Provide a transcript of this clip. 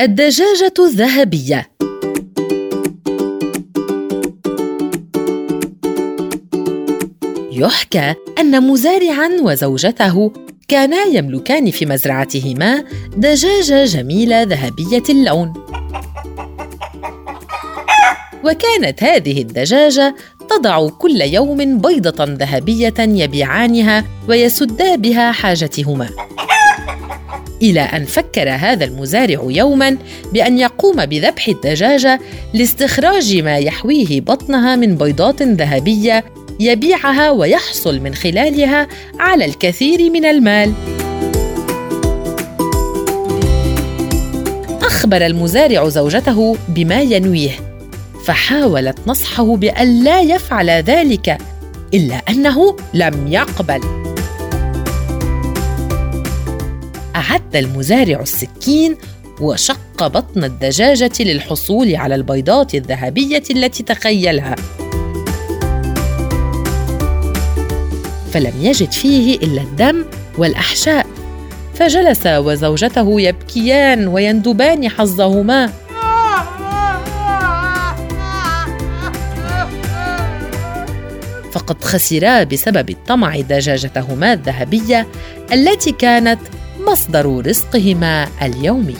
الدجاجة الذهبية. يحكى أن مزارعاً وزوجته كانا يملكان في مزرعتهما دجاجة جميلة ذهبية اللون. وكانت هذه الدجاجة تضع كل يوم بيضة ذهبية يبيعانها ويسدا بها حاجتهما. إلى أن فكر هذا المزارع يوما بأن يقوم بذبح الدجاجة لاستخراج ما يحويه بطنها من بيضات ذهبية يبيعها ويحصل من خلالها على الكثير من المال. أخبر المزارع زوجته بما ينويه فحاولت نصحه بأن لا يفعل ذلك إلا أنه لم يقبل. أعد المزارع السكين وشق بطن الدجاجة للحصول على البيضات الذهبية التي تخيلها. فلم يجد فيه إلا الدم والأحشاء. فجلس وزوجته يبكيان ويندبان حظهما. فقد خسرا بسبب الطمع دجاجتهما الذهبية التي كانت مصدر رزقهما اليومي.